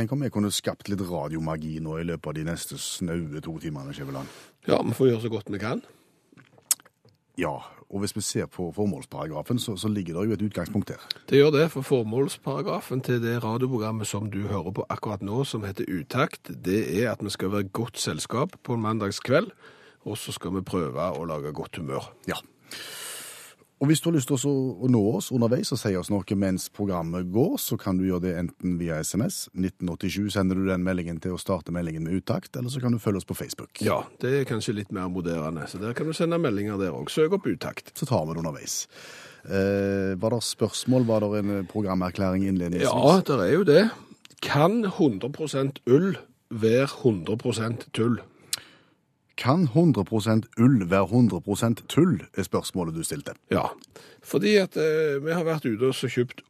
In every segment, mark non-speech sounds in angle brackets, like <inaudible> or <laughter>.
Tenk om vi kunne skapt litt radiomagi nå i løpet av de neste snaue to timene, Skjæveland. Ja, vi får gjøre så godt vi kan. Ja, og hvis vi ser på formålsparagrafen, så, så ligger det jo et utgangspunkt her. Det gjør det, for formålsparagrafen til det radioprogrammet som du hører på akkurat nå, som heter Utakt, det er at vi skal være godt selskap på en mandagskveld, og så skal vi prøve å lage godt humør. Ja. Og hvis du har lyst til å nå oss underveis og si oss noe mens programmet går, så kan du gjøre det enten via SMS. 1987 sender du den meldingen til å starte meldingen med uttakt, eller så kan du følge oss på Facebook. Ja, det er kanskje litt mer moderne, så der kan du sende meldinger der òg. Søk opp Utakt. Så tar vi det underveis. Eh, var det spørsmål? Var det en programerklæring innledningsvis? Ja, det er jo det. Kan 100% ull være 100% tull? Kan 100% ull være 100% tull, er spørsmålet du stilte. Ja, fordi at eh, vi har vært ute og så kjøpt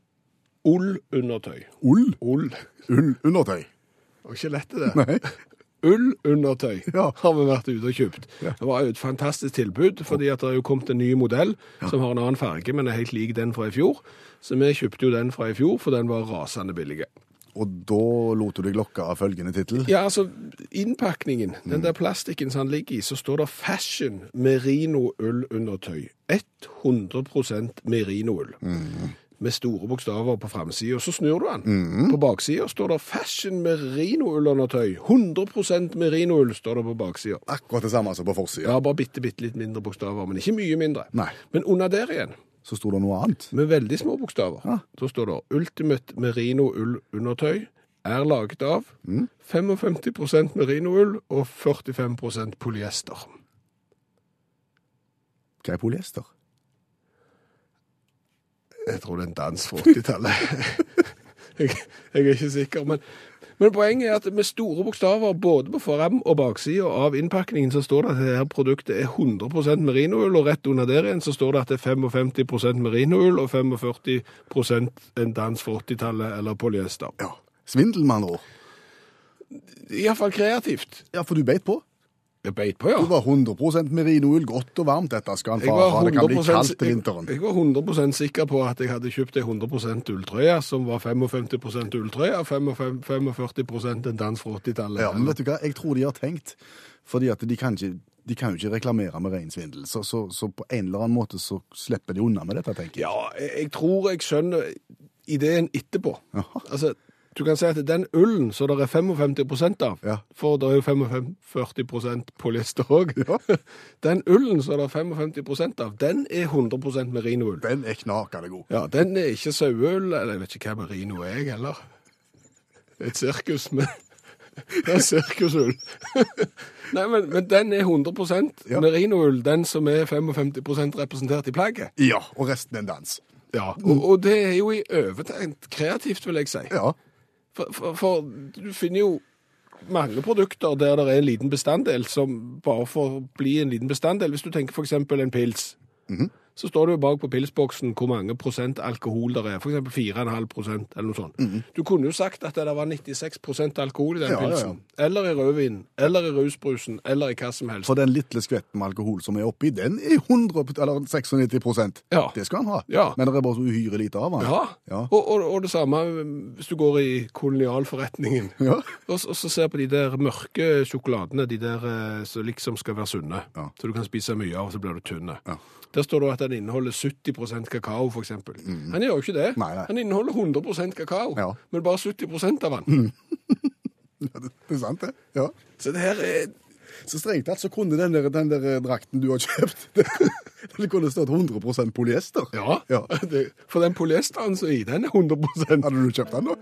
ullundertøy. Ull? Ull. Ullundertøy? Det var ikke lett det. Nei. <laughs> Ullundertøy Ja. har vi vært ute og kjøpt. Ja. Det var jo et fantastisk tilbud, fordi at det er jo kommet en ny modell som har en annen farge, men er helt lik den fra i fjor. Så vi kjøpte jo den fra i fjor, for den var rasende billig. Og da lot du deg lokke av følgende tittel. Ja, altså, innpakningen, den der plastikken som han ligger i, så står det Fashion Merino ullundertøy. 100 merinoull. Mm. Med store bokstaver på framsida. Så snur du den. På baksida står det Fashion Merino-ullundertøy. 100% merinoull står det på baksida. Akkurat det samme som på forsida. Ja, bare bitte, bitte litt mindre bokstaver, men ikke mye mindre. Nei. Men under der igjen, Så sto det noe annet. med veldig små bokstaver, Ja. så står det Ultimate merino-ull-undertøy er laget av 55% merinoull og 45% polyester. Hva er polyester? Jeg tror det er en dans fra 80-tallet. <laughs> jeg, jeg er ikke sikker, men, men poenget er at med store bokstaver både på fram- og baksida av innpakningen så står det at det her produktet er 100% merinoull, og rett under der igjen så står det at det er 55% merinoull og 45% en dans for 80-tallet eller polyester. Ja. Svindel, med andre ord. Iallfall kreativt. Ja, for du beit på. Jeg beit på, ja. Du var 100 merinoull, godt og varmt. Dette skal han var, ha. Det kan bli kaldt til vinteren. jeg, jeg var 100 sikker på at jeg hadde kjøpt ei 100% ulltrøye, som var 55 ulltrøye og 45 45 en dans fra 80-tallet. Ja, men vet du hva? Jeg tror de har tenkt, fordi at de kan ikke, de kan jo ikke reklamere med reinsvindel. Så, så, så på en eller annen måte så slipper de unna med dette, tenker jeg. Ja, jeg, jeg tror jeg skjønner ideen etterpå. Aha. Altså, du kan si at den ullen som det er 55 av, Ja. for det er jo 45 polyester òg, Ja. <laughs> den ullen som det er 55% av, den er 100% merinoull. Den er knakende god. Ja, den er ikke saueull, eller jeg vet ikke hva merino er, jeg heller. Et sirkus med <laughs> Det er sirkusull. <laughs> Nei, men, men den er 100% Ja. merinoull, den som er 55% representert i plagget. Ja, og resten er en dans. Ja, og, og det er jo i overtent kreativt, vil jeg si. Ja. For, for, for du finner jo mange produkter der det er en liten bestanddel som bare får bli en liten bestanddel. Hvis du tenker eksempel en pils, Mhm. Så står det jo bak på pilsboksen hvor mange prosent alkohol det er. Eksempel 4,5 prosent eller noe sånt. Du kunne jo sagt at det var 96 prosent alkohol i den ja, pilsen. ja, ja. Eller i rødvin, eller i rusbrusen, eller i hva som helst. For den lille skvetten med alkohol som er oppi, den er 100, eller 96 Ja. Det skal han ha. Ja. Men det er bare så uhyre lite av han. Ja, Ja. Og, og, og det samme um, hvis du går i kolonialforretningen. <laughs> Ja. Og, og så ser på de der mørke sjokoladene, de der eh, som liksom skal være sunne. Ja. Så du kan spise mye av, og så blir du tynn. Ja. Der står det at den inneholder 70% kakao, for eksempel. Han gjør jo ikke det. Mm. Nei, nei. Han inneholder 100% kakao, Ja. men bare 70 av <laughs> den. Det er sant, det. Ja. Så det her er Så strengt tatt så kunne den der, den der drakten du har kjøpt, <laughs> den kunne stått 100% polyester. Ja. Ja. <laughs> Det, for den polyesteren som er i, den er 100 Hadde du kjøpt den, da?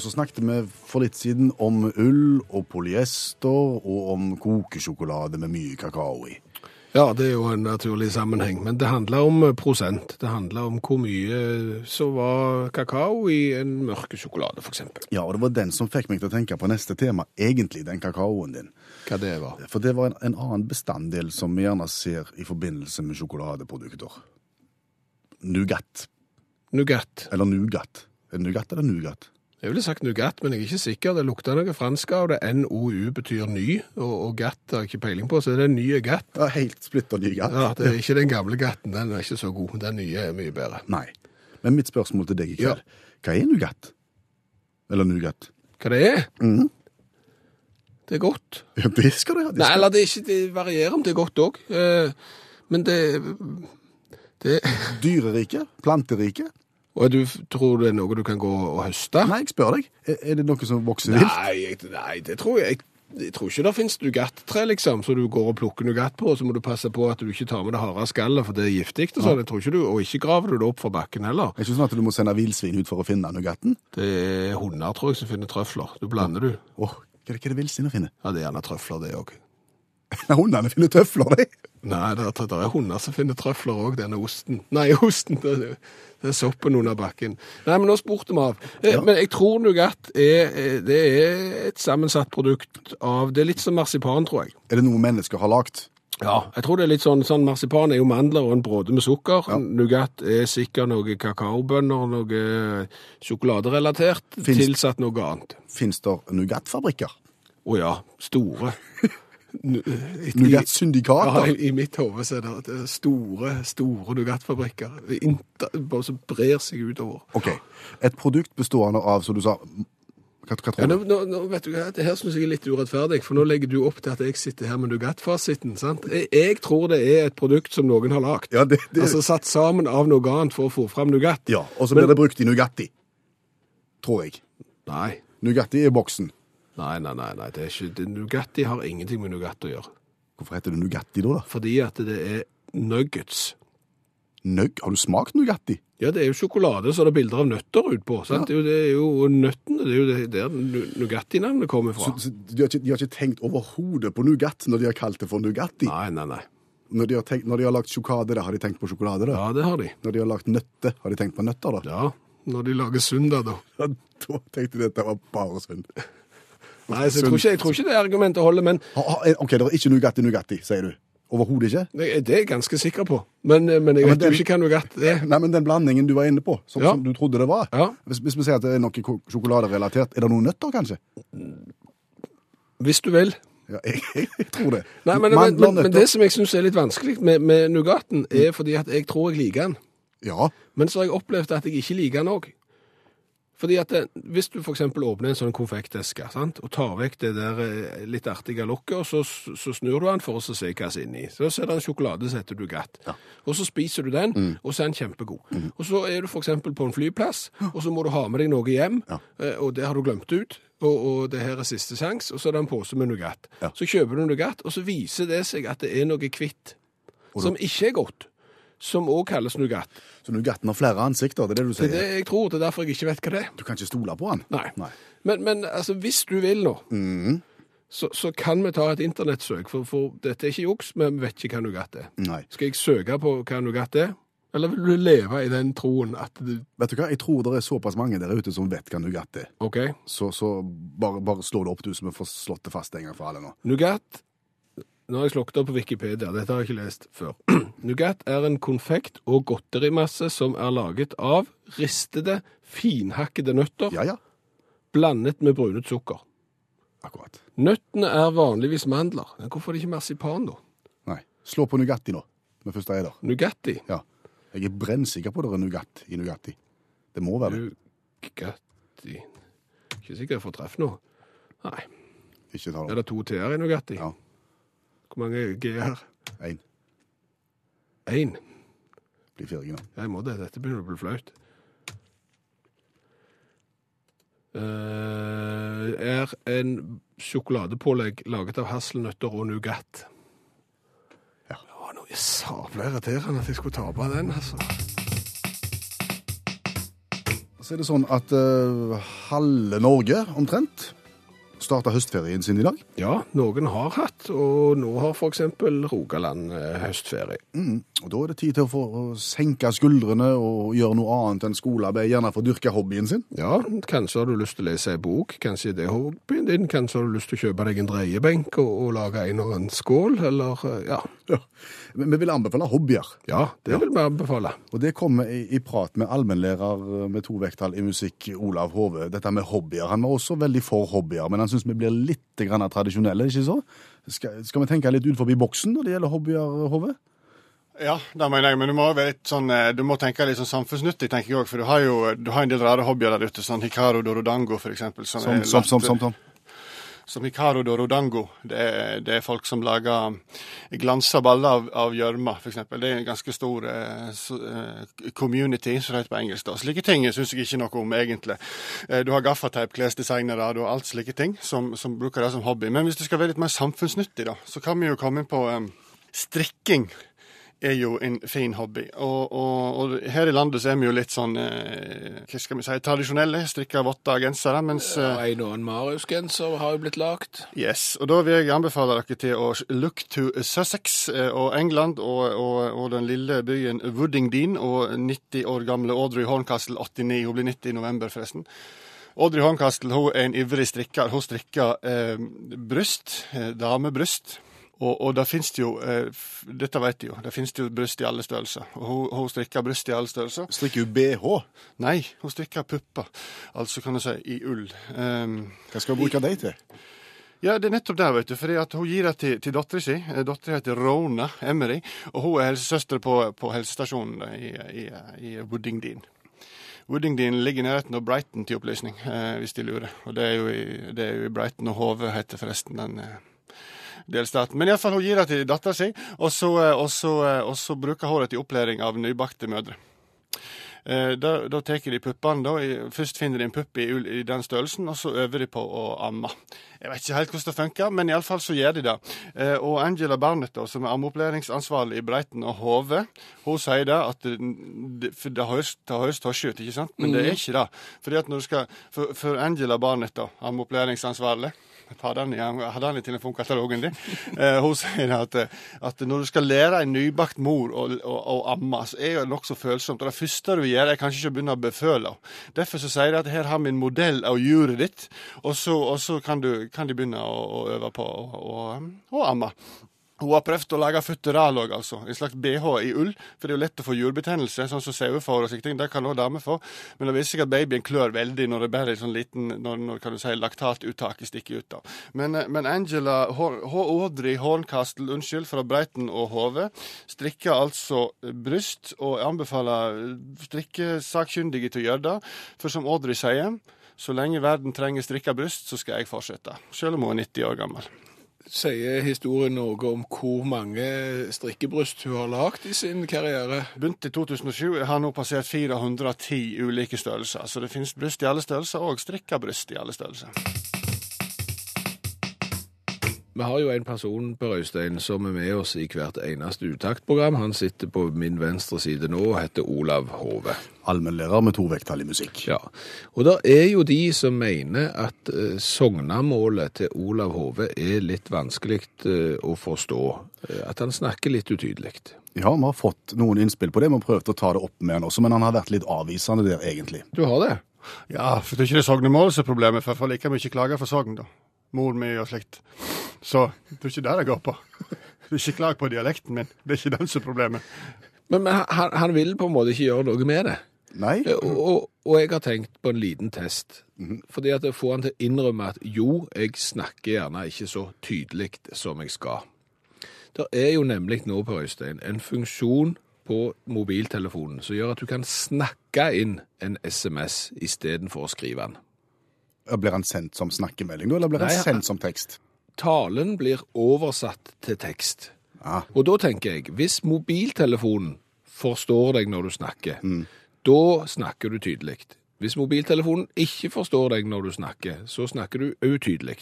Og så snakket vi for litt siden om ull og polyester og om kokesjokolade med mye kakao i. Ja, det er jo en naturlig sammenheng, men det handler om eh, prosent. Det handler om hvor mye som var kakao i en mørke sjokolade, eksempel. Ja, og det var den som fikk meg til å tenke på neste tema, egentlig den kakaoen din. Hva det var. For det var en, en annen bestanddel som vi gjerne ser i forbindelse med sjokoladeprodukter. Nougat. Nougat. Eller nougat. Er det nougat eller nougat? Jeg ville sagt nougat, men jeg er ikke sikker. Det lukter noe fransk av det. NOU betyr ny, og, og gatt har jeg ikke peiling på, så det er nye gatt. Ja, helt splitter ny gatt. Ja, det er ikke den gamle gatten, den er ikke så god. Den nye er mye bedre. Nei. Men mitt spørsmål til deg i kveld, hva er nougat? Eller nougat? Hva det er? Mm. Det er godt. Ja, det skal det ha. Nei, eller det, ikke, det varierer om det er godt òg. Men det, det Dyrerike? Planterike? Og du tror det er noe du kan gå og høste? Nei, jeg spør deg. Er, det noe som vokser vilt? Nei, jeg, nei, det tror jeg jeg tror ikke det finnes nougat-tre, liksom, så du går og plukker nougat på, og så må du passe på at du ikke tar med det harde skallet, for det er giftig. Og sånn. Jeg tror ikke du, og ikke graver du det opp fra bakken heller. Er det ikke sånn at du må sende villsvin ut for å finne nougatten? Det er hunder, tror jeg, som finner trøfler. Du blander du. Åh, hva er det, hva er det villsvin å finne? Ja, det er gjerne trøfler, det òg. <laughs> Nei, hundene finner tøfler, de. Nei, det er, det er hunder som finner trøfler òg, denne osten. Nei, <laughs> osten, det er, det er soppen under bakken. Nei, men nå spurte vi av. Eh, Ja. Men jeg tror nougat er, eh, det er et sammensatt produkt av Det er litt som marsipan, tror jeg. Er det noe mennesker har lagt? Ja, jeg tror det er litt sånn, sånn Marsipan er jo mandler og en bråde med sukker. Nougat er sikkert noe kakaobønner, noe sjokoladerelatert, Finns- tilsatt noe annet. Fins det nougatfabrikker? Å ja, store. <laughs> Nu- i- Ja, i, i mitt hode er det, store, store nougatfabrikker. Som brer seg utover. Ok, et produkt bestående av, som du sa, hva, hva tror du? du? nå, nå, vet du hva, Det her synes jeg er litt urettferdig, for nå legger du opp til at jeg sitter her med nougat-fasiten. sant? Jeg, jeg tror det er et produkt som noen har lagd. Ja, det, det, Altså satt sammen av noe annet for å få fram nougat. ja, og så blir det brukt i Nugatti, tror jeg. Nei. Nugatti er boksen. Nei, nei, nei, nei, det er ikke, det, Nugatti har ingenting med Nugatti å gjøre. Hvorfor heter det Nugatti da da? Fordi at det er nuggets. Nøgg, har du smakt Nugatti? Ja, det er jo sjokolade, så det er bilder av nøtter ut på. sant? Det, det er jo nøttene, det er jo det, der Nu- Nugatti-navnet kommer fra. Så, så de, har ikke, de har ikke tenkt overhodet på Nugatt når de har kalt det for Nugatti. Nei, nei, nei. Når de har, tenkt, når de har lagt sjokade, da har de tenkt på sjokolade da. Ja, det har de. Når de har lagt nøtter, har de tenkt på nøtter da. Ja, når de lager sunda, da. Ja, <laughs> da tenkte de at det var bare synd. Nei, så jeg tror ikke, jeg tror ikke det argumentet holder, men ha- Ok, det er ikke Nugatti Nugatti, sier du. Overhodet ikke? det det er jeg ganske sikker på. Men, men jeg Ja, men vet jo ikke hva Nugatti er. Nei, men den blandingen du var inne på, som, Ja. som du trodde det var. Ja. Hvis, hvis vi sier at det er noe sjokoladerelatert, er det noen nøtter kanskje? Hvis du vil. Ja, <laughs> jeg, jeg tror det. Nei, men, men, men, det som jeg syns er litt vanskelig med, med Nugatten, er fordi at jeg tror jeg liker den. Ja, Men så har jeg opplevd at jeg ikke liker den òg. Fordi at det, Hvis du f.eks. åpner en sånn konfekteske sant? og tar vekk det der eh, litt artige lokket, og så, så snur du den for å se hva som er inni. Så ser det en sjokolade som heter Nougat. Og så spiser du den, og så er den kjempegod. Og så er du f.eks. på en flyplass, og så må du ha med deg noe hjem, Ja. eh, og det har du glemt ut. Og, og det her er siste sjanse, og så er det en pose med Nougat. Ja. Så kjøper du Nougat, og så viser det seg at det er noe kvitt som ikke er godt. Som òg kalles Nougat. Så Nugatten har flere ansikter, det er det du Det er sier. det jeg tror, det er derfor jeg ikke vet hva det er. Du kan ikke stole på han. Nei. Nei. Men, men altså, hvis du vil nå, mm. så, så kan vi ta et internettsøk, for, for dette er ikke juks, men vi vet ikke hva Nougat er. Nei. Skal jeg søke på hva Nougat er? Eller vil du leve i den troen at du Vet du hva, jeg tror det er såpass mange der ute som vet hva Nugatt er. OK? Så, så bare, bare slå det opp du, så vi får slått det fast en gang for alle nå. Nougat Nå har jeg slått opp på Wikipedia, dette har jeg ikke lest før. <clears throat> Nougat er en konfekt- og godterimasse som er laget av ristede, finhakkede nøtter Ja, ja. blandet med brunet sukker. Akkurat. Nøttene er vanligvis mandler. Men Hvorfor er det ikke marsipan, da? Nei. Slå på Nugatti nå, med første eier. Nugatti. Ja. Jeg er brennsikker på det er Nugatt i Nugatti. Det må være det. Nugatti Ikke sikker jeg får treff nå. Nei. Ikke ta Er det. det to T-er i Nugatti? Ja. Hvor mange G er her? Én. Én. Blir fire nå. Jeg må det. Dette begynner å bli flaut. Uh, er en sjokoladepålegg laget av hasselnøtter og nougat. Ja. Det var noe sabla irriterende at jeg skulle tape den, altså. Så er det sånn at uh, halve Norge omtrent starta høstferien sin i dag. Ja, noen har hatt, og nå har for eksempel Rogaland eh, høstferie. Mm. Og Da er det tid til å få senke skuldrene og gjøre noe annet enn skolearbeid. Gjerne få dyrke hobbyen sin. Ja, kanskje har du lyst til å lese en bok, kanskje det er hobbyen din, kanskje har du lyst til å kjøpe deg en dreiebenk og, og lage en og en skål, eller ja. ja. Men vi vil anbefale hobbyer. Ja, det vil vi anbefale. Og det kommer i, i prat med allmennlærer med to vekttall i musikk, Olav Hove. Dette med hobbyer. Han var også veldig for hobbyer, men han syns vi blir litt grann tradisjonelle, ikke så? Skal, skal vi tenke litt ut forbi boksen når det gjelder hobbyer, Hove? Ja, det mener jeg, men du må, sånn, eh, du må tenke litt sånn samfunnsnyttig, tenker jeg òg. For du har jo du har en del rare hobbyer der ute, sånn Hikaru Dorodango f.eks. Som, Som, som, som, som, som. Som Hikaru Dorodango. Det er, det er folk som lager glansa baller av, gjørme, f.eks. Det er en ganske stor eh, eh, community, som det heter på engelsk. da. Slike ting syns jeg ikke noe om, egentlig. Eh, du har gaffateip, klesdesignere, har alt slike ting som, som bruker det som hobby. Men hvis det skal være litt mer samfunnsnyttig, da, så kan vi jo komme inn på eh, strikking er jo en fin hobby. Og, og, og her i landet så er vi jo litt sånn eh, hva skal vi si, tradisjonelle. Strikker votter gensere. Mens Ja, eh, en og en Marius-genser har jo blitt lagt. Yes, og da vil jeg anbefale dere til å look to Sussex eh, og England og, og, og den lille byen Woodingdean og 90 år gamle Audrey Horncastle 89. Hun blir 90 i november, forresten. Audrey Horncastle hun er en ivrig strikker. Hun strikker eh, bryst, eh, damebryst. Og, og det finnes jo, eh, dette vet de jo, det finnes jo bryst i alle størrelser. Og hun, hun strikker bryst i alle størrelser. Strikker hun BH? Nei, hun strikker pupper. Altså kan du si i ull. Um, Hva skal hun bruke dem til? ja, det er nettopp der, vet du. For hun gir det til, til dattera si. Dattera heter Rona Emery, og hun er helsesøster på, på helsestasjonen i, i, i Woodingdean. Woodingdean ligger i nærheten av Brighton til opplysning, eh, hvis de lurer. Og det er jo i, det er jo i Brighton og Hove heter forresten den eh, delstaten. Men iallfall, hun gir det til dattera si, og så, eh, eh, og så bruker hun det til opplæring av nybakte mødre. Eh, Da, da tar de puppene. da. Først finner de en pupp i, i den størrelsen, og så øver de på å amme. Jeg vet ikke helt hvordan det funker, men iallfall så gjør de det. Og Angela Barnett, da, som er ammeopplæringsansvarlig i Breiten og Hove, hun sier det at det, det, for det høres, høres tosje ut, ikke sant? Men det er ikke det. Fordi at når du skal, for, for Angela Barnett, da, ammeopplæringsansvarlig Ta han, hadde han i telefonkatalogen din. <laughs> Eh, hun sier at, eh, at når du skal lære en nybakt mor å, å, å amme, så er det nokså følsomt. Og det første du gjør, er kanskje ikke å begynne å beføle henne. Derfor så sier de at her har vi en modell av juret ditt, og så, og så kan, du, kan de begynne å, å øve på å amme. Hun har prøvd å lage futteral òg, altså. En slags BH i ull. For det er jo lett å få jurbetennelse, sånn som sauer får og slike ting. Det kan òg damer få. Men det viser seg at babyen klør veldig når det bare er sånn liten når, når kan du si, laktatuttaket stikker ut. da. Men, eh, men Angela H. Audrey Horncastle, unnskyld, fra Breiten og Hove, strikker altså bryst, og anbefaler strikkesakkyndige til å gjøre det. For som Audrey sier, så lenge verden trenger strikka bryst, så skal jeg fortsette. Selv om hun er 90 år gammel. Sier historien noe om hvor mange strikkebryst hun har lagd i sin karriere? Begynte i 2007, har nå passert 410 ulike størrelser. Så det finnes bryst i alle størrelser, og strikkebryst i alle størrelser. Vi har jo en person på Røystein som er med oss i hvert eneste uttaktprogram. Han sitter på min venstre side nå og heter Olav Hove. Allmennlærer med to vekttall i musikk. Ja, og det er jo de som mener at eh, sognamålet til Olav Hove er litt vanskelig eh, å forstå. Eh, at han snakker litt utydelig. Ja, vi har fått noen innspill på det. Vi har prøvd å ta det opp med han også, men han har vært litt avvisende der, egentlig. Du har det? Ja, for det er ikke det Sognemålet som er problemet, for jeg får like mye klager for Sogn, da. Mor mi og slikt. Så det er ikke det det går på. <laughs> Du ikke klag på dialekten min. Det er ikke den som er problemet. Men, men han, han vil på en måte ikke gjøre noe med det. Nei, Eh, Og, og, og jeg har tenkt på en liten test. Fordi at det får han til å innrømme at jo, jeg snakker gjerne ikke så tydelig som jeg skal. Det er jo nemlig nå på Øystein en funksjon på mobiltelefonen som gjør at du kan snakke inn en SMS istedenfor å skrive den. Blir han sendt som snakkemelding, eller blir Nei, han- sendt som tekst? Talen blir oversatt til tekst. Ah. Og da tenker jeg, hvis mobiltelefonen forstår deg når du snakker, da snakker du tydelig. Hvis mobiltelefonen ikke forstår deg når du snakker, så snakker du utydelig.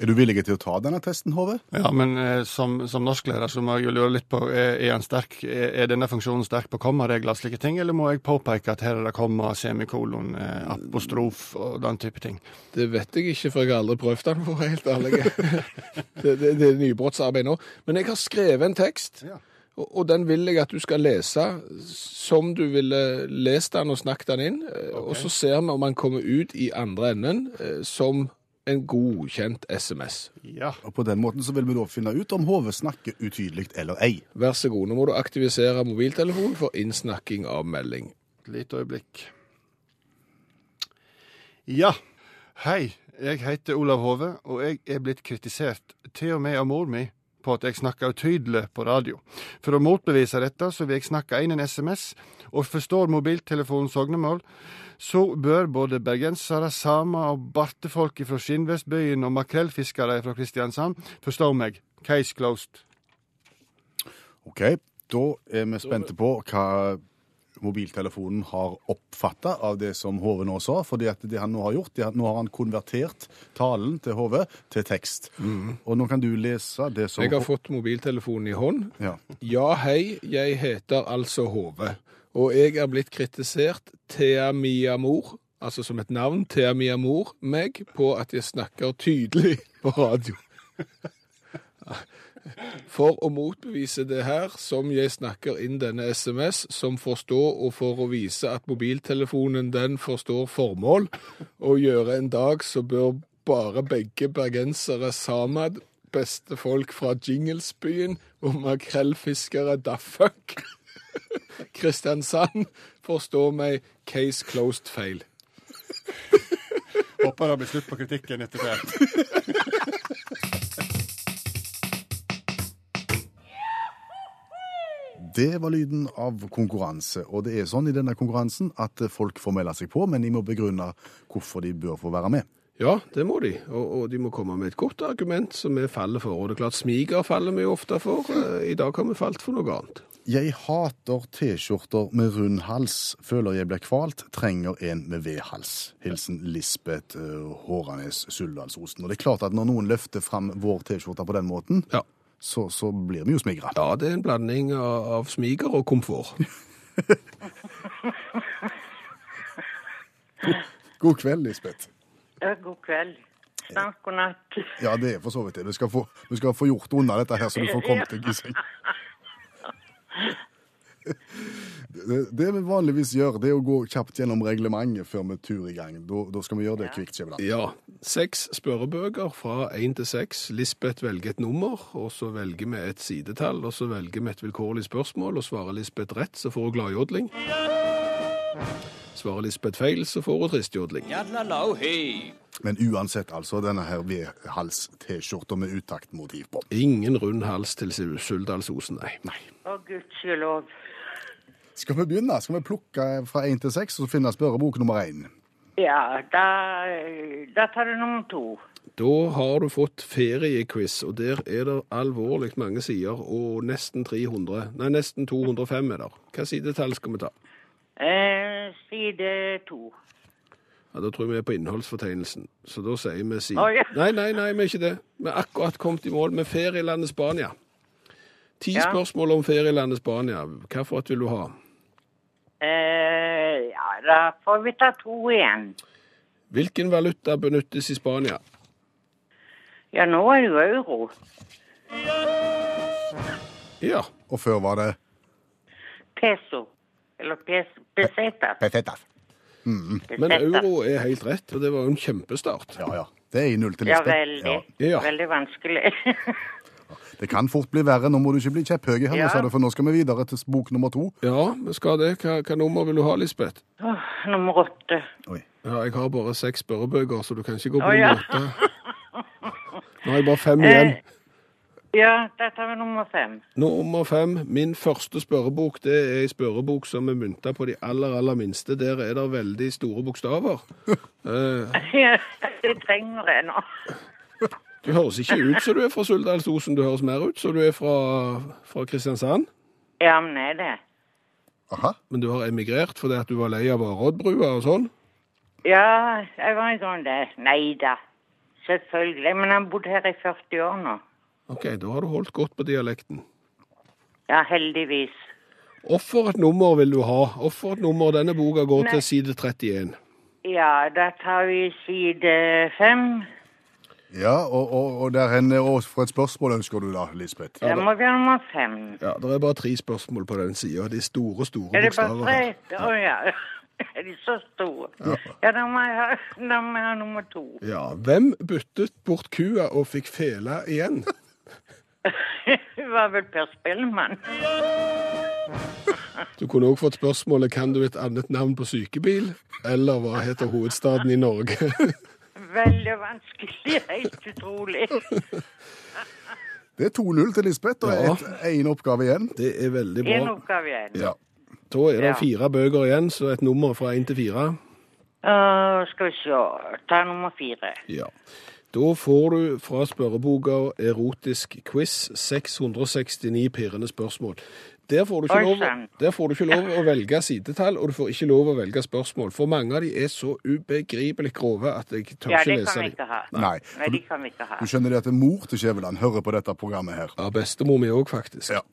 Er du villig til å ta denne testen, Hove? Ja, men eh, som, som norsklærer så må jeg jo lure litt på er, er, sterk, er, er denne funksjonen sterk på kommaregler og slike ting, eller må jeg påpeke at her er det komma, semikolon, eh, apostrof og den type ting? Det vet jeg ikke, for jeg har aldri prøvd den, for å være helt ærlig. <laughs> det, det, det er nybrottsarbeid nå. Men jeg har skrevet en tekst, Ja. og, den vil jeg at du skal lese som du ville lest den og snakket den inn. Okay. Og så ser vi om han kommer ut i andre enden eh, som en godkjent SMS. Ja. Og på den måten så vil vi da finne ut om Hove snakker utydelig eller ei. Vær så god, nå må du aktivisere mobiltelefonen for innsnakking av melding. Et lite øyeblikk. Ja. Hei, jeg heter Olav Hove, og jeg er blitt kritisert til og med av mor mi på at jeg snakker utydelig på radio. For å motbevise dette, så vil jeg snakke inn en SMS, og forstår mobiltelefonens sognemål, så bør både bergensere, samer og bartefolk fra Skinnvestbyen og makrellfiskere fra Kristiansand forstå meg. Case closed. Ok, da er vi spente på hva mobiltelefonen har oppfatta av det som Hove nå sa. fordi at det han nå har gjort, det at nå har han konvertert talen til Hove til tekst. Og nå kan du lese det som Jeg har fått mobiltelefonen i hånd. Ja. Ja, hei, jeg heter altså Hove. Og jeg er blitt kritisert Thea Mia Mor, altså som et navn, Thea Mia Mor, meg, på at jeg snakker tydelig <laughs> på radio. For å motbevise det her, som jeg snakker inn denne SMS, som forstår, og for å vise at mobiltelefonen den forstår formål, og gjøre en dag så bør bare begge bergensere sammen, beste folk fra Jinglesbyen og makrellfiskere da. Kristiansand forstå meg case closed feil. Håper det blir slutt på kritikken etter det. Det var lyden av konkurranse. Og det er sånn i denne konkurransen at folk får melde seg på, men de må begrunne hvorfor de bør få være med. Ja, det må de, og, og de må komme med et godt argument som vi faller for. Og det er klart, smiger faller vi ofte for. Eh, I dag har vi falt for noe annet. Jeg hater T-skjorter med rund hals. Føler jeg blir kvalt. Trenger en med V-hals. Hilsen Lisbeth uh, Håranes Suldalsosen. Og det er klart at når noen løfter fram vår T-skjorte på den måten, Ja. så, så blir vi jo smigra. Ja, det er en blanding av, av smiger og komfort. <laughs> God kveld, Lisbeth. God kveld. Snart god natt. Ja, det er for så vidt det. Vi skal få, du skal få gjort unna dette her, så du får kommet deg i seng. Det, det vi vanligvis gjør, det er å gå kjapt gjennom reglementet før vi tur i gang. Da, da skal vi gjøre det kvikt, Skjæveland. Ja, seks spørrebøker fra én til seks. Lisbeth velger et nummer, og så velger vi et sidetall, og så velger vi et vilkårlig spørsmål, og svarer Lisbeth rett, så får hun gladjodling. Svarer Lisbeth feil, så får hun tristjodling. Men uansett, altså, denne her V-hals-T-skjorta med utaktmotiv på. Ingen rund hals til Suldalsosen, nei. nei. Å, gudskjelov. Skal vi begynne? Skal vi plukke fra én til seks og så finne spørrebok nummer én? Ja, da, da tar du nummer to. Da har du fått feriequiz, og der er det alvorlig mange sider, og nesten 300, nei, nesten 205 er der. Hva sidetall skal vi ta? Eh, side to. Ja, Da tror jeg vi er på innholdsfortegnelsen, så da sier vi side... Oi. Nei, nei, nei, vi er ikke det. Vi er akkurat kommet i mål med ferielandet Spania. Ti Ja. spørsmål om ferielandet Spania. Hvilket vil du ha? Eh, ja, da får vi ta to igjen. Hvilken valuta benyttes i Spania? Ja, nå er det jo euro. Ja, Og før var det Peso. Eller pes, pesetas. Petetas. men euro er helt rett, og det var jo en kjempestart. Ja, ja. Det er i null til Ja, veldig. Ja. Veldig vanskelig. Det kan fort bli verre. Nå må du ikke bli kjepphøy her, Ja. sa du, for nå skal vi videre til bok nummer to. Ja, vi skal det. Hva, hva nummer vil du ha, Lisbeth? Åh, nummer åtte. Oi. Ja, jeg har bare seks spørrebøker, så du kan ikke gå på Å, nummer ja. åtte. Nå har jeg bare fem igjen. Ja, dette er vi nummer fem. Nummer fem. Min første spørrebok det er ei spørrebok som er mynta på de aller, aller minste. Der er det veldig store bokstaver. <laughs> Eh, Ja, det trenger jeg nå. du høres ikke ut som du er fra Suldalsosen, du høres mer ut som du er fra, fra Kristiansand. Ja, men er det? Aha. Men du har emigrert fordi at du var lei av Varoddbrua og sånn. Ja, jeg var en sånn det. Nei da. selvfølgelig. Men jeg har bodd her i 40 år nå. Ok, da har du holdt godt på dialekten. Ja, heldigvis. Hvorfor et nummer vil du ha? Hvorfor et nummer? Denne boka går Nei. til side 31. Ja, da tar vi side 5. Ja, og, og, og der henne, og for et spørsmål ønsker du da, Lisbeth? Det må være nummer fem. Ja, Det er bare tre spørsmål på den sida. De store, store Er det bare tre? Å ja. <laughs> Er de så store? Ja, da må jeg ha, da må jeg ha nummer to. Ja, Hvem byttet bort kua og fikk fela igjen? <laughs> Hun var vel Per Spellemann. Du kunne òg fått spørsmålet kan du et annet navn på sykebil, eller hva heter hovedstaden i Norge? Veldig vanskelig. Helt utrolig. Det er 2-0 til Lisbeth, og Ja. oppgave igjen. Det er veldig bra. En oppgave igjen. Ja. Da er det Ja. fire bøker igjen, så et nummer fra én til fire. Uh, skal vi se. Ta nummer fire. Ja. Da får du fra spørreboka Erotisk quiz 669 pirrende spørsmål. Der får, du ikke lov, der får du ikke lov å velge sidetall, og du får ikke lov å velge spørsmål. For mange av de er så ubegripelig grove at jeg tør Ja, ikke lese dem. Nei, Nei, de du, kan vi ikke ha. du skjønner det at mor til Skjæveland hører på dette programmet her. Ja, bestemor mi òg, faktisk. Ja.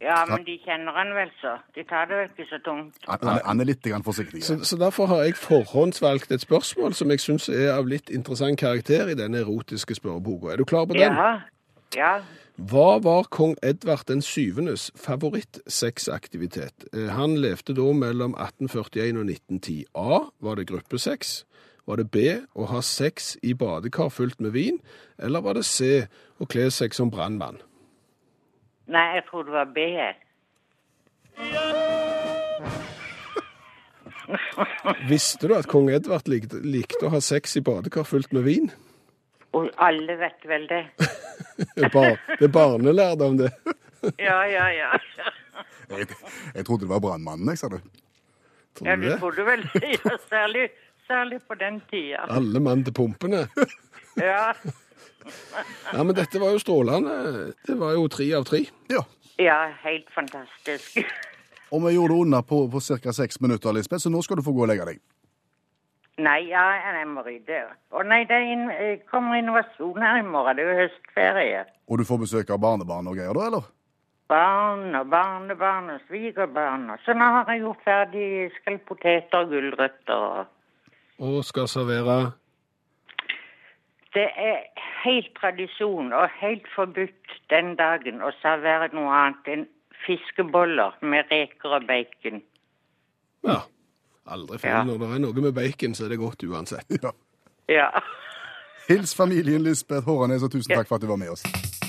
Ja, men de kjenner han vel så. De tar det vel ikke så tungt. Han, han, er- han er litt forsiktig. Så, så derfor har jeg forhåndsvalgt et spørsmål som jeg syns er av litt interessant karakter i denne erotiske spørreboka. Er du klar på den? Ja. Ja. Hva var kong Edvard den syvendes favorittsexaktivitet? Eh, Han levde da mellom 1841 og 1910. A. Var det gruppesex? Var det B. Å ha sex i badekar fylt med vin? Eller var det C. Å kle seg som brannmann? Nei, jeg tror det var B. <laughs> Visste du at kong Edvard likte, likte å ha sex i badekar fullt med vin? <laughs> Og alle vet vel det. <laughs> Det er, bar, det er barnelærdom, det. Ja, ja, ja. Jeg, jeg trodde det var brannmannen, jeg, sa du. Tror Ja, du du det? trodde vel det. Ja, særlig, særlig på den tida. Alle mann til pumpene. Ja. Ja, men dette var jo strålende. Det var jo tre av tre. Ja. ja, helt fantastisk. <laughs> Og vi gjorde det unna på, på ca. seks minutter, Lisbeth, så nå skal du få gå og legge deg. Nei, ja, jeg må rydde. Å nei, det inn, eh, kommer innovasjon her i morgen. Det er jo høstferie. Og du får besøk av barnebarn og greier da, eller? Barn og barnebarn og svigerbarn. og Så nå har jeg gjort ferdig skal poteter og gulrøtter. Og skal servere Det er helt tradisjon og helt forbudt den dagen å servere noe annet enn fiskeboller med reker og bacon. Ja. Aldri feil. Ja. Når det er noe med bacon, så er det godt uansett. Ja. Ja. Hils familien Lisbeth Håranes, og tusen takk for at du var med oss.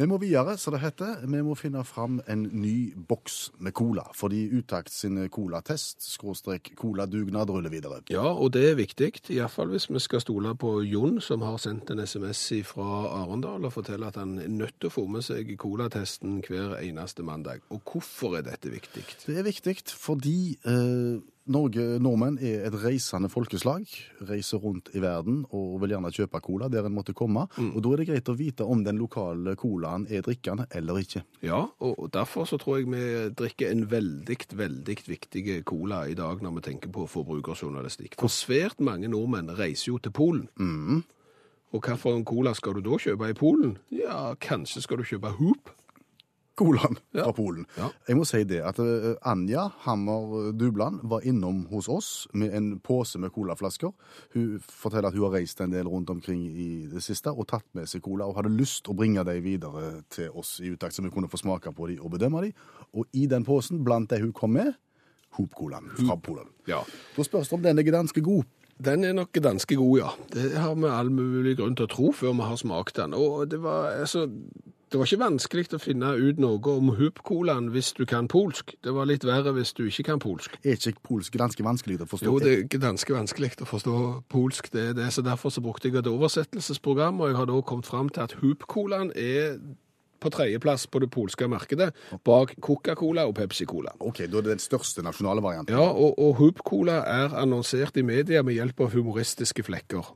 Vi må videre, så det heter. Vi må finne fram en ny boks med cola, fordi Utakt sin colatest, skråstrek coladugnad, ruller videre. Ja, og det er viktig, iallfall hvis vi skal stole på Jon, som har sendt en SMS fra Arendal og forteller at han er nødt til å få med seg colatesten hver eneste mandag. Og hvorfor er dette viktig? Det er viktig fordi eh, Norge, nordmenn er et reisende folkeslag. Reiser rundt i verden og vil gjerne kjøpe cola der en måtte komme. Og da er det greit å vite om den lokale colaen er drikkende eller ikke. Ja, og derfor så tror jeg vi drikker en veldig, veldig viktig cola i dag når vi tenker på forbrukerjournalistikk. For svært mange nordmenn reiser jo til Polen. Og hvilken cola skal du da kjøpe i Polen? Ja, kanskje skal du kjøpe Hoop? Colaen <laughs> Ja. fra Polen. Ja. Jeg må si det at eh, Anja Hammer Dubland var innom hos oss med en pose med colaflasker. Hun forteller at hun har reist en del rundt omkring i det siste og tatt med seg cola, og hadde lyst å bringe dem videre til oss i utakt, så vi kunne få smake på dem og bedømme dem. Og i den posen, blant de hun kom med, Hoop-colaen fra Polen. Ja. Da spørs det om den er ganske god. Den er nok ganske god, ja. Det har vi all mulig grunn til å tro før vi har smakt den. Og det var, altså, det var ikke vanskelig å finne ut noe om Hoop-colaen hvis du kan polsk. Det var litt verre hvis du ikke kan polsk. Er ikke polsk ganske vanskelig å forstå? Jo, det er ganske vanskelig å forstå polsk, det er det. Så derfor så brukte jeg et oversettelsesprogram, og jeg har da kommet fram til at Hoop-colaen er på tredjeplass på det polske markedet, bak Coca-Cola og Pepsi-Cola. OK, da er det den største nasjonale varianten. Ja, og, og Hoop-Cola er annonsert i media med hjelp av humoristiske flekker.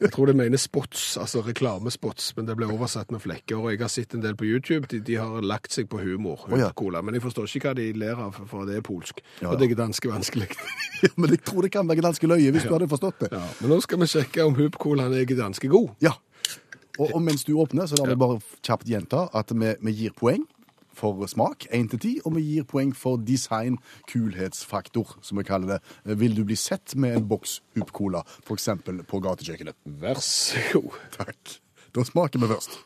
Jeg tror det mener spots, altså reklamespots, men det ble oversatt med flekker. Og jeg har sett en del på YouTube, de, de har lagt seg på humor, Oh, ja. cola. Men jeg forstår ikke hva de ler av, for det er polsk. Ja, Og det er ganske vanskelig. <laughs> Men jeg tror det kan være ganske løye hvis du hadde forstått det. Ja, men nå skal vi sjekke om Hub-colaen er ganske god. Ja. Og, og mens du åpner, så la vi bare kjapt gjenta at vi, vi gir poeng for smak, 1 til 10, og vi gir poeng for design, kulhetsfaktor, som vi kaller det. Vil du bli sett med en boks Hup-cola, f.eks. på gatekjøkkenet? Vær så god. Takk. Da smaker vi først.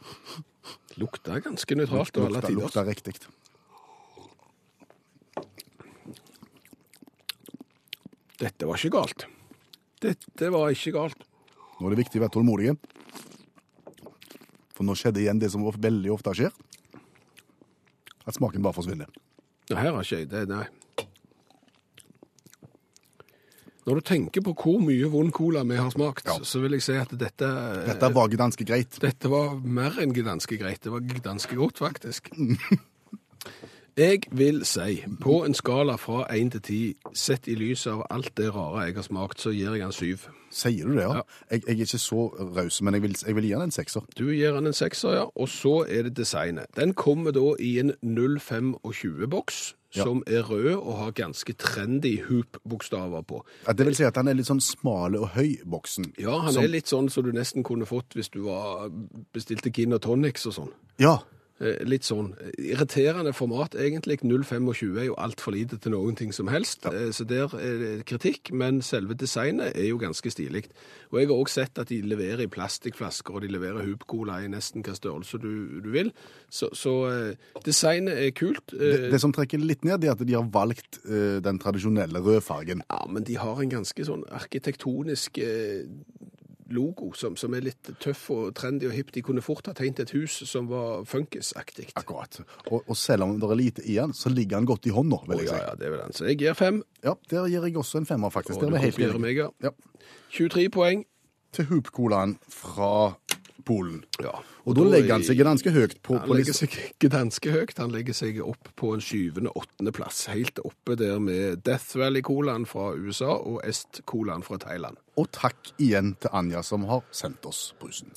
Lukter ganske nøytralt og alle tider. lukta riktig. Dette var ikke galt. Dette var ikke galt. Nå er det viktig å være tålmodige. For nå skjedde igjen det som veldig ofte skjer. At smaken bare forsvinner. Det her har ikke jeg det, nei. Når du tenker på hvor mye vond cola vi har smakt, Ja. så vil jeg si at dette, Dette var gdanske greit. dette var mer enn gdanske greit. Det var gdanske godt, faktisk. <laughs> Jeg vil si, på en skala fra 1 til 10, sett i lys av alt det rare jeg har smakt, så gir jeg den 7. Sier du det, ja? Ja. Jeg, jeg er ikke så raus, men jeg vil, jeg vil gi den en sekser. Du gir den en 6, ja, og så er det designet. Den kommer da i en 025-boks, Ja. som er rød og har ganske trendy hoop-bokstaver på. Ja, det vil si at den er litt sånn smale og høy, boksen. Ja, han Som- er litt sånn som du nesten kunne fått hvis du var, bestilte gin og tonics og sånn. Ja, Litt sånn. Irriterende format, egentlig. 0,25 er jo altfor lite til noen ting som helst. ja. Så der er det kritikk, men selve designet er jo ganske stilig. Og jeg har også sett at de leverer i plastikkflasker, og de leverer Hoop-cola i nesten hva størrelse du, du vil. Så, så eh, designet er kult. det, Eh, det som trekker litt ned, er at de har valgt eh, den tradisjonelle rødfargen. Ja, men de har en ganske sånn arkitektonisk eh, logo som, som er litt tøff og trendy og hipp. De kunne fort ha tegnet et hus som var funkisaktig. Akkurat. Og, og selv om det er lite i den, så ligger den godt i hånda, vil jeg si. si. ja, det vil den. Så jeg gir fem. Ja, der gir jeg også en femmer, faktisk. Og Der er du kopierer meg, ja. Ja. 23 poeng. Til Hoop-colaen fra Polen. Ja. Og da legger han seg ganske høyt på, Han på legger seg ikke ganske høyt. Han legger seg opp på en syvende, åttende plass. Helt oppe der med Death Valley-colaen fra USA og Est-colaen fra Thailand. Og takk igjen til Anja som har sendt oss brusen.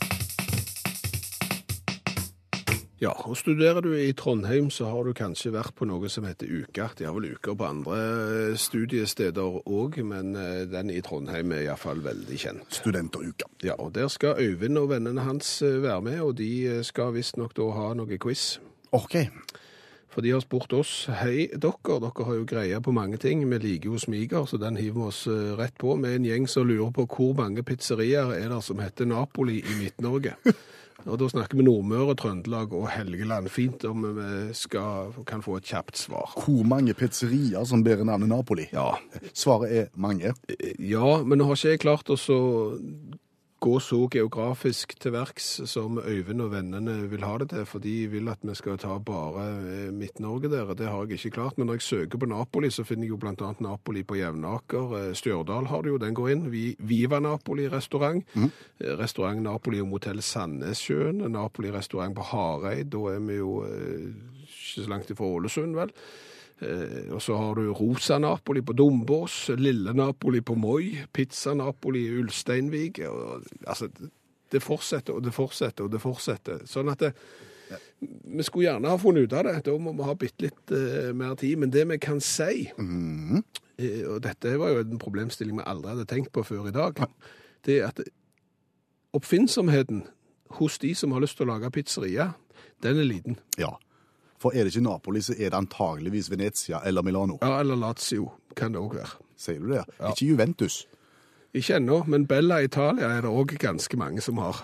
Ja, og studerer du i Trondheim, så har du kanskje vært på noe som heter Uka. De har vel uker på andre eh, studiesteder òg, men eh, den i Trondheim er iallfall veldig kjent. Studenteruka. Ja, og der skal Øyvind og vennene hans eh, være med, og de skal visstnok da ha noe quiz. OK. For de har spurt oss, hei dere, dere har jo greie på mange ting, vi liker jo smiger, så den hiver vi oss eh, rett på, Vi er en gjeng som lurer på hvor mange pizzerier er det som heter Napoli i Midt-Norge. <laughs> Og da snakker vi Nordmøre, Trøndelag og Helgeland. Fint om vi skal, kan få et kjapt svar. Hvor mange pizzerier som bærer navnet Napoli? Ja, Svaret er mange. ja men nå har ikke jeg klart å så gå så geografisk til verks som Øyvind og vennene vil ha det til, for de vil at vi skal ta bare eh, Midt-Norge der. Det har jeg ikke klart, men når jeg søker på Napoli, så finner jeg jo annet Napoli på Jevnaker. Eh, Stjørdal har det jo, den går inn. Vi- Viva Napoli restaurant. Mm. Restaurant Napoli og motell Sandnessjøen. Napoli restaurant på Hareid. Da er vi jo ikke så langt ifra Ålesund, vel. Eh, og så har du Rosa Napoli på Dombås, Lille Napoli på Moi, Pizza Napoli i Ulsteinvik. Og, altså, det- fortsetter og det fortsetter og det fortsetter. Sånn at det, vi skulle gjerne ha funnet ut av det. Da må vi ha bitte litt uh, mer tid. Men det vi kan si, eh, og dette var jo en problemstilling vi aldri hadde tenkt på før i dag, det er at oppfinnsomheten hos de som har lyst til å lage pizzeria, den er liten. Ja. For er det ikke Napoli, så er det antageligvis Venezia eller Milano. Ja, eller Lazio kan det òg være. Sier du det? Ikke Juventus. Ikke ennå, men Bella Italia er det òg ganske mange som har.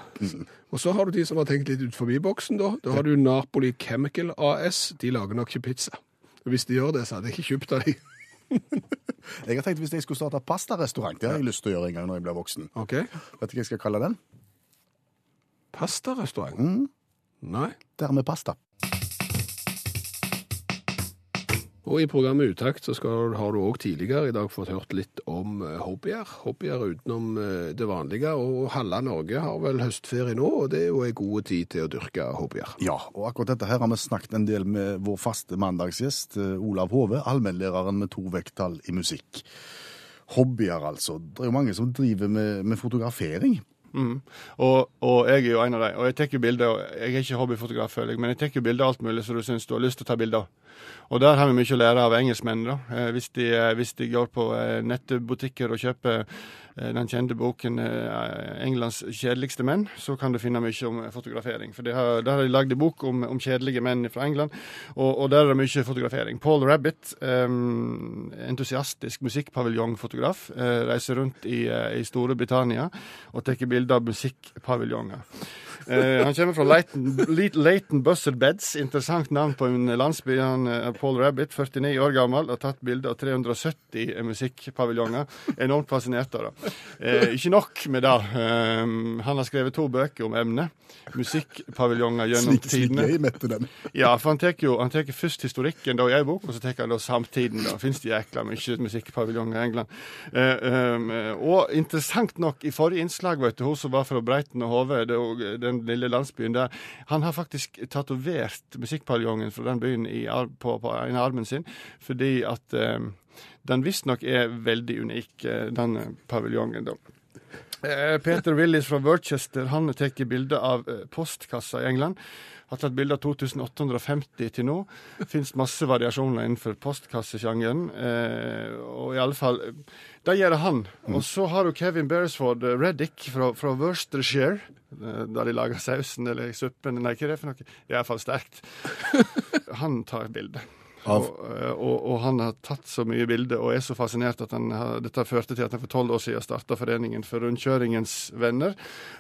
Og så har du de som har tenkt litt ut forbi boksen, da. Da har du Napoli Chemical AS. De lager nok ikke pizza. Og Hvis de gjør det, så hadde jeg ikke kjøpt av de. <laughs> Jeg har tenkt hvis jeg skulle starte pastarestaurant, det har jeg lyst til å gjøre en gang når jeg blir voksen. OK? Vet du hva jeg skal kalle den? Pastarestaurant? Nei. Dermed pasta. Og i programmet Utakt så skal, har du òg tidligere i dag fått hørt litt om eh, hobbyer. Hobbyer utenom eh, det vanlige. Og halve Norge har vel høstferie nå, og det er jo en god tid til å dyrke hobbyer. Ja, og akkurat dette her har vi snakket en del med vår faste mandagsgjest, eh, Olav Hove, allmennlæreren med to vekttall i musikk. Hobbyer, altså. Det er jo mange som driver med, med fotografering. Mm. Og, og jeg er jo en av dem. Og jeg tar jo bilder. Jeg er ikke hobbyfotograf, føler jeg, men jeg tar bilder av alt mulig som du syns du har lyst til å ta bilder av. Og der har vi mye å lære av engelskmenn. da. Eh, hvis, de, eh, hvis de går på eh, nettbutikker og kjøper den kjente boken eh, 'Englands kjedeligste menn', så kan du finne mye om eh, fotografering. For Der har de lagd en bok om, om kjedelige menn fra England, og, og der er det mye fotografering. Paul Rabbit, um, entusiastisk musikkpaviljongfotograf, uh, reiser rundt i, uh, i Storbritannia og tar bilder av musikkpaviljonger. Eh, han kommer fra Leighton, Le- Leighton Buzzard Beds, interessant navn på en landsby. Han, er Paul Rabbit, 49 år gammel, har tatt bilde av 370 musikkpaviljonger. Enormt fascinert av det. Eh, ikke nok med det. Eh, han har skrevet to bøker om emnet. Musikkpaviljonger gjennom Slik, slik tidene. jeg mette den. Ja, for han tar jo han tar først historikken da i ei bok, og så tar han da samtiden. da. Fins det jækla mye musikkpaviljonger i England. Eh, um, eh, og interessant nok, i forrige innslag, vet du, hun som var fra Breiten og Hove, jo den lille landsbyen der, han har faktisk tatovert musikkpaviljongen fra den byen i, på, på en av armen sin, fordi at eh, den visstnok er veldig unik, eh, den paviljongen, da. Eh, Peter Willis fra Worcester han tar bilde av eh, postkassa i England. Har tatt bilde av 2850 til nå. Fins masse variasjoner innenfor postkassesjangeren. Eh, og i alle fall eh, Det gjør han. Og så har du Kevin Beresford eh, Reddick fra, fra Worcestershire. Da de lager sausen eller suppen. Nei, hva er det for noe? Det er iallfall sterkt. <laughs> Han tar bilde. Og, eh, og, og han har tatt så mye bilder og er så fascinert at har, dette førte til at han for tolv år siden starta Foreningen for rundkjøringens venner.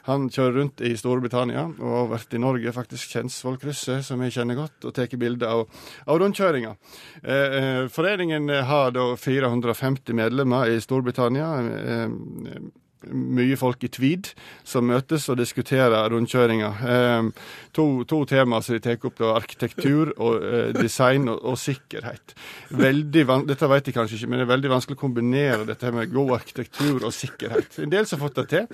Han kjører rundt i Storbritannia og har vært i Norge, faktisk Kjensvollkrysset, som jeg kjenner godt, og tar bilder av, av rundkjøringa. Eh, eh, foreningen har da 450 medlemmer i Storbritannia. Eh, mye folk i tweed som møtes og diskuterer rundkjøringa. Eh, to, to temaer som de tar opp, da, arkitektur og eh, design og, og sikkerhet. Veldig dette vet de kanskje ikke, men det er veldig vanskelig å kombinere dette med god arkitektur og sikkerhet. En del har fått det til.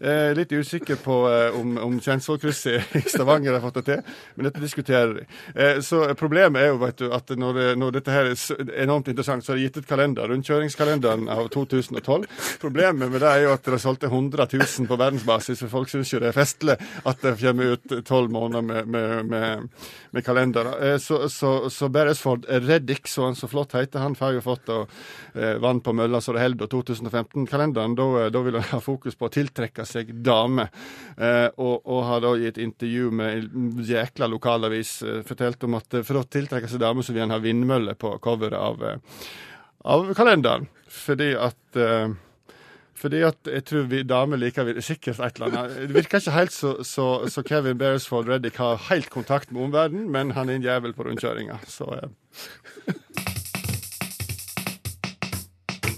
Eh, litt usikker på eh, om, om Kjensvollkrysset i Stavanger har fått det til, men dette diskuterer de. Så problemet er jo vet du, at når, når dette her er enormt interessant, så er det gitt ut kalender, rundkjøringskalenderen av 2012. Problemet med det er jo at det er solgt 100 000 på verdensbasis, for folk syns jo det er festlig at det kommer ut tolv måneder med, med, med, med kalendere. Eh, Så, så, så Beresford Reddick, så han så flott heter, han har jo fått og, eh, vann på mølla så det holder. 2015-kalenderen, da, eh, da vil han ha fokus på å tiltrekke seg damer. Og, og har da i et intervju med en jækla lokalavis fortalt om at for å tiltrekke seg damer, så vil han ha vindmøller på coveret av, av kalenderen. Fordi at eh, fordi at jeg tror vi damer liker sikkert et eller annet. Det virker ikke helt så, så, så Kevin Beresford Reddick har helt kontakt med omverdenen, men han er en jævel på rundkjøringa. Så eh,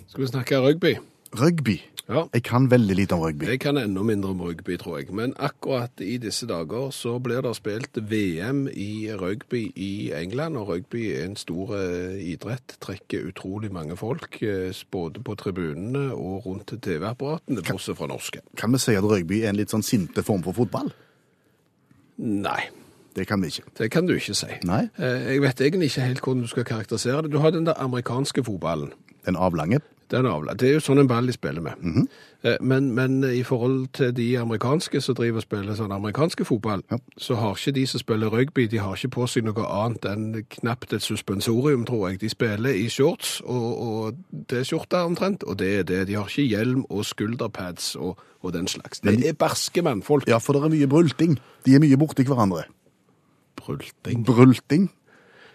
Skal vi snakke rugby? Rugby. Ja. Jeg kan veldig lite om rugby. Jeg kan enda mindre om rugby, tror jeg. Men akkurat i disse dager så blir det spilt VM i rugby i England, og rugby er en stor eh, idrett. Trekker utrolig mange folk, eh, både på tribunene og rundt TV-apparatene, bortsett fra norske. Kan vi si at rugby er en litt sånn sinte form for fotball? Nei, Det kan vi ikke. det kan du ikke si. Nei. Eh, Jeg vet egentlig ikke helt hvordan du skal karakterisere det. Du har den der amerikanske fotballen. Den avlange. Den avlange. Det er jo sånn en ball de spiller med. Eh, men, men i forhold til de amerikanske som driver og spiller sånn amerikanske fotball, Ja. så har ikke de som spiller rugby, de har ikke på seg noe annet enn knapt et suspensorium, tror jeg. De spiller i shorts og, og T-skjorte omtrent, og det er det. De har ikke hjelm og skulderpads og, og den slags. Det er barske mannfolk. Ja, for det er mye brulting. De er mye borti hverandre. Brulting. Brulting?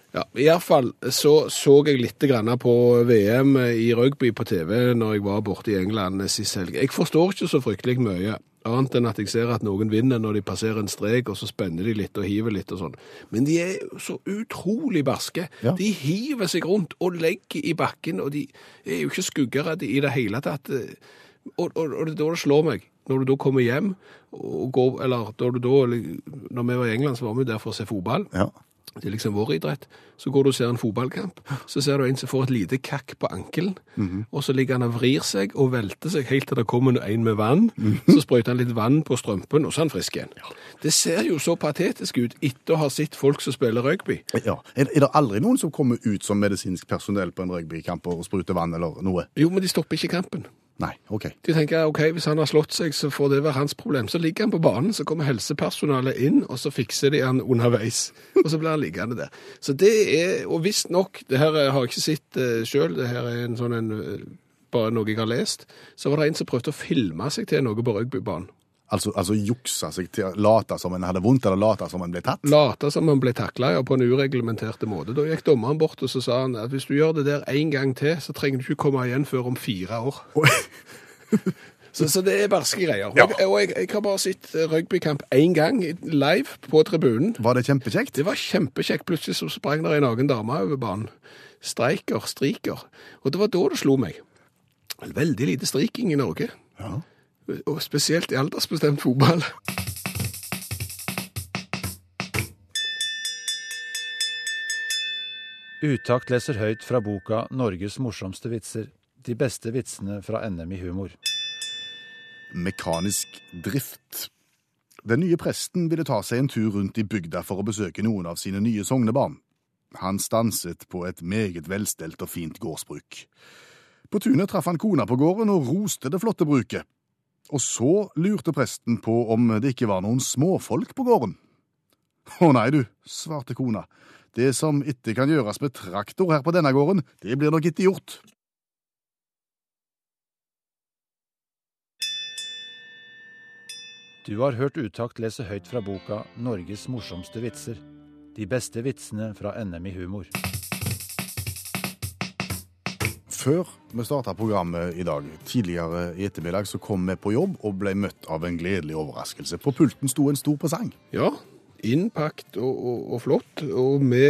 Ja, i hvert fall så så jeg litt grann på VM i rugby på TV når jeg var borte i England sist helg. Jeg forstår ikke så fryktelig mye, annet enn at jeg ser at noen vinner når de passerer en strek, og så spenner de litt og hiver litt og sånn. Men de er så utrolig barske. Ja. De hiver seg rundt og legger i bakken, og de er jo ikke skuggeredde i det hele tatt. Og, og, og da det slår meg. Når du da kommer hjem, og går, eller da du da, når vi var i England, så var vi der for å se fotball. Ja. Det er liksom vår idrett. Så går du og ser en fotballkamp, så ser du en som får et lite kakk på ankelen, og så ligger han og vrir seg og velter seg helt til det kommer en med vann. Så sprøyter han litt vann på strømpen, og så er han frisk igjen. Det ser jo så patetisk ut etter å ha sett folk som spiller rugby. ja. Er, er det aldri noen som kommer ut som medisinsk personell på en rugbykamp og spruter vann eller noe? Jo, men de stopper ikke kampen. Nei, OK. De tenker ok, hvis han har slått seg, så får det være hans problem. Så ligger han på banen, så kommer helsepersonalet inn, og så fikser de han underveis. Og så blir han liggende der. Så det er, og visstnok, det her har jeg ikke sett uh, sjøl, det her er en sånn en, eh, bare noe jeg har lest, så var det en som prøvde å filme seg til noe på rugbybanen. Altså, altså juksa seg til å late som en hadde vondt, eller late som en ble tatt? Late som han ble takla ja, på en ureglementert måte. Da gikk dommeren bort og så sa han at hvis du gjør det der en gang til, så trenger du ikke komme igjen før om fire år. Så, så det er barske greier. Ja. Og, jeg, og jeg, jeg har bare sett rugbykamp én gang live på tribunen. Var det kjempekjekt? Det var kjempekjekt. Plutselig så sprang det en naken dame over banen. Streiker, striker. Og det var da det slo meg. Veldig lite striking i Norge. Ja. Og spesielt i aldersbestemt fotball. Utakt leser høyt fra boka 'Norges morsomste vitser'. De beste vitsene fra NM i humor. Mekanisk drift. Den nye presten ville ta seg en tur rundt i bygda for å besøke noen av sine nye sognebarn. Han stanset på et meget velstelt og fint gårdsbruk. På tunet traff han kona på gården og roste det flotte bruket. Og så lurte presten på om det ikke var noen småfolk på gården. Å nei, du, svarte kona. Det som ikke kan gjøres med traktor her på denne gården, det blir nok ikke gjort. Du har hørt Utakt lese høyt fra boka 'Norges morsomste vitser'. De beste vitsene fra NM i humor. Før vi starta programmet i dag, tidligere i ettermiddag, så kom vi på jobb og ble møtt av en gledelig overraskelse. På pulten sto en stor presang. Ja, innpakt og, og, og flott. Og vi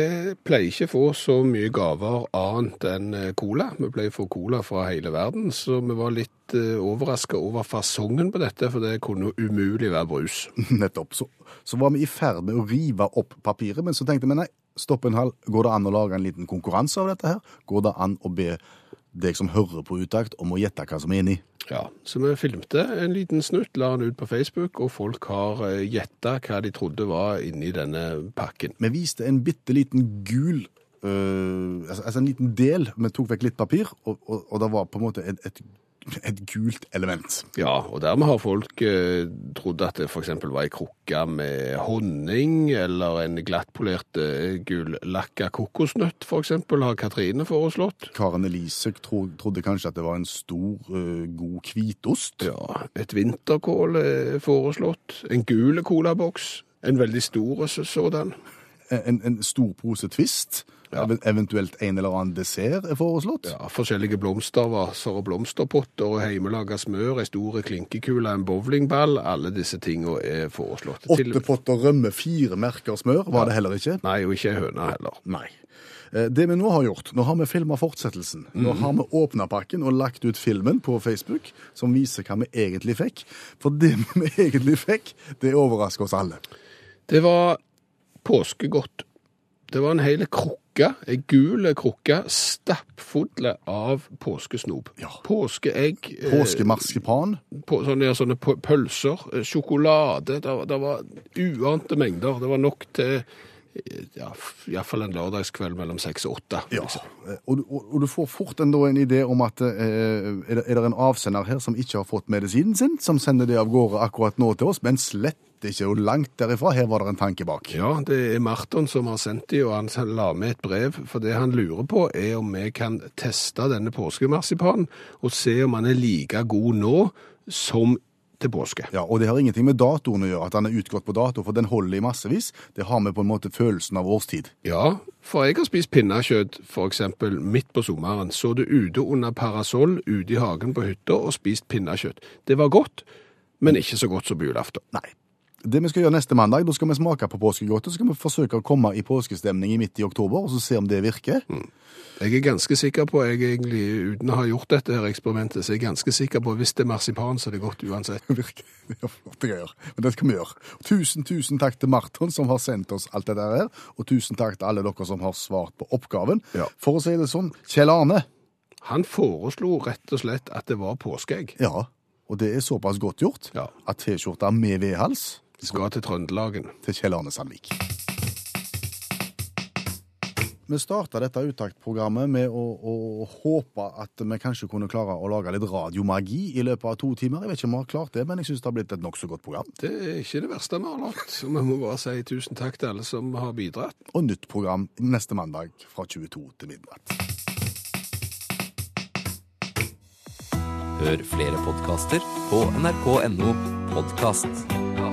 pleier ikke få så mye gaver annet enn eh, cola. Vi pleier å få cola fra hele verden, så vi var litt uh, overraska over fasongen på dette, for det kunne jo umulig være brus. <laughs> Nettopp. Så, så var vi i ferd med å rive opp papiret, men så tenkte vi nei, stopp en hal. Går det an å lage en liten konkurranse av dette her? Går det an å be deg som hører på utakt, om å gjette hva som er inni? Ja, Så vi filmte en liten snutt, la den ut på Facebook, og folk har uh, gjetta hva de trodde var inni denne pakken. Vi viste en bitte liten gul øh, altså, altså en liten del. Vi tok vekk litt papir, og, og, og det var på en måte et, et, et gult element. Ja, og dermed har folk eh, trodd at det f.eks. var ei krukke med honning, eller en glattpolert eh, gullakka kokosnøtt, f.eks., har Katrine foreslått. Karen Elise tro, trodde kanskje at det var en stor, eh, god hvitost. Ja, et vinterkål er foreslått. En gul colaboks. En veldig stor så- sådan. En, en stor pose Twist. Ja. Eventuelt en eller annen dessert er foreslått. Ja, forskjellige blomstervaser og blomsterpotter og hjemmelaga smør, ei stor klinkekule, en bowlingball. Alle disse tingene er foreslått. Åtte potter rømme, fire merker smør var det heller ikke. Nei, og ikke høne heller. Nei. Eh, Det vi nå har gjort, nå har vi filma fortsettelsen. Nå har vi åpna pakken og lagt ut filmen på Facebook, som viser hva vi egentlig fikk. For det <laughs> vi egentlig fikk, det overrasker oss alle. Det var påskegodt. Det var en hel krukke, ei gul krukke, stappfull av påskesnop. Ja. Påskeegg. eh, Påskemarsipan. på, sånne, sånne pølser, eh, sjokolade. Det, var- uante mengder. Det var nok til ja, iallfall en lørdagskveld mellom seks og åtte. Ja. liksom. Og, du- og, og du får fort en, en idé om at eh, er, det, er det en avsender her som ikke har fått medisinen sin, som sender det av gårde akkurat nå til oss, men slett ikke og langt derifra. Her var det en tanke bak. Ja, det er Marton som har sendt de, og han la med et brev. For det han lurer på, er om vi kan teste denne påskemarsipanen og se om han er like god nå som til påske. Ja, Og det har ingenting med datoen å gjøre, at den er utgått på dato, for den holder i massevis. Det har vi på en måte følelsen av årstid. Ja, for jeg har spist pinnekjøtt eksempel midt på sommeren. Så det ute under parasoll ute i hagen på hytta og spist pinnekjøtt. Det var godt, men ikke så godt som på julaften. Nei. Det vi skal gjøre neste mandag, da skal vi smake på påskegodtet. Så skal vi forsøke å komme i påskestemning i midt i oktober, og så se om det virker. Jeg er ganske sikker på, jeg egentlig, uten å ha gjort dette her eksperimentet, så er jeg ganske sikker på at hvis det er marsipan, så er det godt uansett. <laughs> Virker. Det er flotte greier. Men det skal vi gjøre. Tusen, tusen takk til Marton som har sendt oss alt dette her, og tusen takk til alle dere som har svart på oppgaven. Ja. For å si det sånn, Kjell Arne. Han foreslo rett og slett at det var påskeegg. Ja, og det er såpass godt gjort Ja. at T-skjorta med vedhals Skal til Trøndelagen. til Kjell Arne Sandvik. Vi starta dette uttaktprogrammet med å, å håpe at vi kanskje kunne klare å lage litt radiomagi i løpet av to timer. Jeg vet ikke om vi har klart det, men jeg syns det har blitt et nokså godt program. Det er ikke det verste vi har lagt. Så vi må bare si tusen takk til alle som har bidratt. Og nytt program neste mandag fra 22 til midnatt. Hør flere podkaster på nrk.no podkast.